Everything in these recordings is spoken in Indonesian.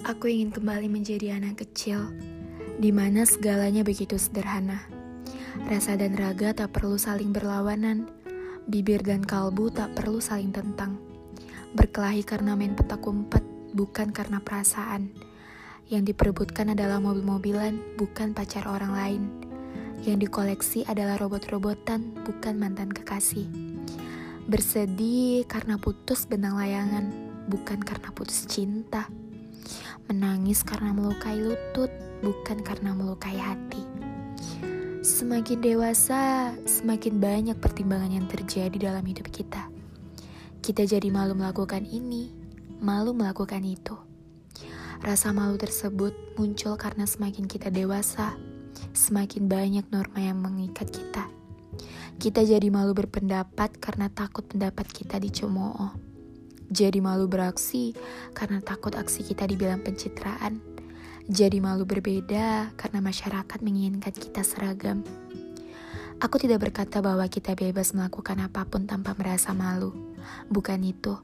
Aku ingin kembali menjadi anak kecil, di mana segalanya begitu sederhana. Rasa dan raga tak perlu saling berlawanan, bibir dan kalbu tak perlu saling tentang. Berkelahi karena main petak umpet, bukan karena perasaan. Yang diperebutkan adalah mobil-mobilan, bukan pacar orang lain. Yang dikoleksi adalah robot-robotan, bukan mantan kekasih. Bersedih karena putus benang layangan, bukan karena putus cinta. Menangis karena melukai lutut, bukan karena melukai hati. Semakin dewasa, semakin banyak pertimbangan yang terjadi dalam hidup kita. Kita jadi malu melakukan ini, malu melakukan itu. Rasa malu tersebut muncul karena semakin kita dewasa, semakin banyak norma yang mengikat kita. Kita jadi malu berpendapat karena takut pendapat kita dicemooh jadi malu beraksi karena takut aksi kita dibilang pencitraan. Jadi malu berbeda karena masyarakat menginginkan kita seragam. Aku tidak berkata bahwa kita bebas melakukan apa pun tanpa merasa malu. Bukan itu.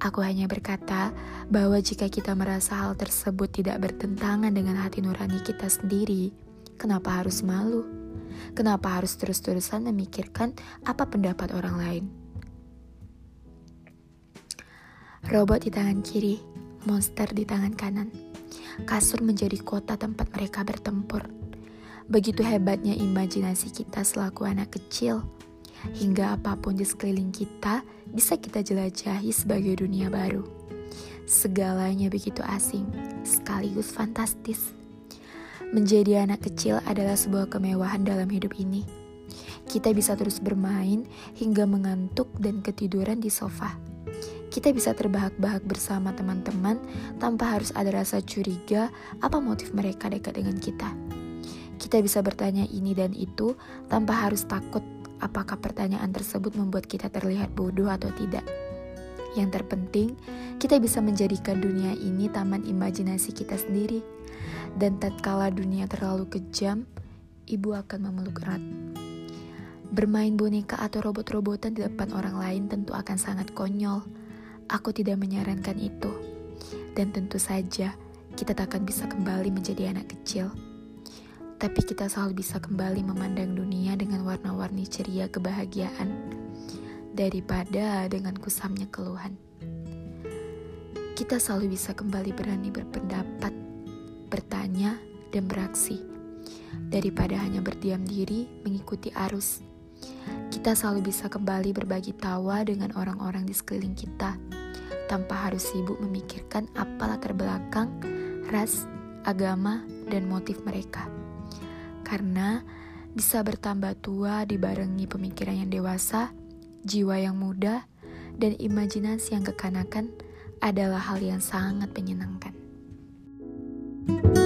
Aku hanya berkata bahwa jika kita merasa hal tersebut tidak bertentangan dengan hati nurani kita sendiri, kenapa harus malu? Kenapa harus terus-terusan memikirkan apa pendapat orang lain? Robot di tangan kiri, monster di tangan kanan. Kasur menjadi kota tempat mereka bertempur. Begitu hebatnya imajinasi kita selaku anak kecil, hingga apa pun di sekeliling kita bisa kita jelajahi sebagai dunia baru. Segalanya begitu asing, sekaligus fantastis. Menjadi anak kecil adalah sebuah kemewahan dalam hidup ini. Kita bisa terus bermain hingga mengantuk dan ketiduran di sofa kita bisa terbahak-bahak bersama teman-teman tanpa harus ada rasa curiga apa motif mereka dekat dengan kita. Kita bisa bertanya ini dan itu tanpa harus takut apakah pertanyaan tersebut membuat kita terlihat bodoh atau tidak. Yang terpenting, kita bisa menjadikan dunia ini taman imajinasi kita sendiri. Dan tatkala dunia terlalu kejam, ibu akan memeluk erat. Bermain boneka atau robot-robotan di depan orang lain tentu akan sangat konyol Aku tidak menyarankan itu. Dan tentu saja, kita tak akan bisa kembali menjadi anak kecil. Tapi kita selalu bisa kembali memandang dunia dengan warna-warni ceria kebahagiaan daripada dengan kusamnya keluhan. Kita selalu bisa kembali berani berpendapat, bertanya, dan beraksi daripada hanya berdiam diri mengikuti arus. Kita selalu bisa kembali berbagi tawa dengan orang-orang di sekeliling kita, tanpa harus sibuk memikirkan apa latar belakang, ras, agama, dan motif mereka. Karena bisa bertambah tua dibarengi pemikiran yang dewasa, jiwa yang muda, dan imajinasi yang kekanakan adalah hal yang sangat menyenangkan. thank you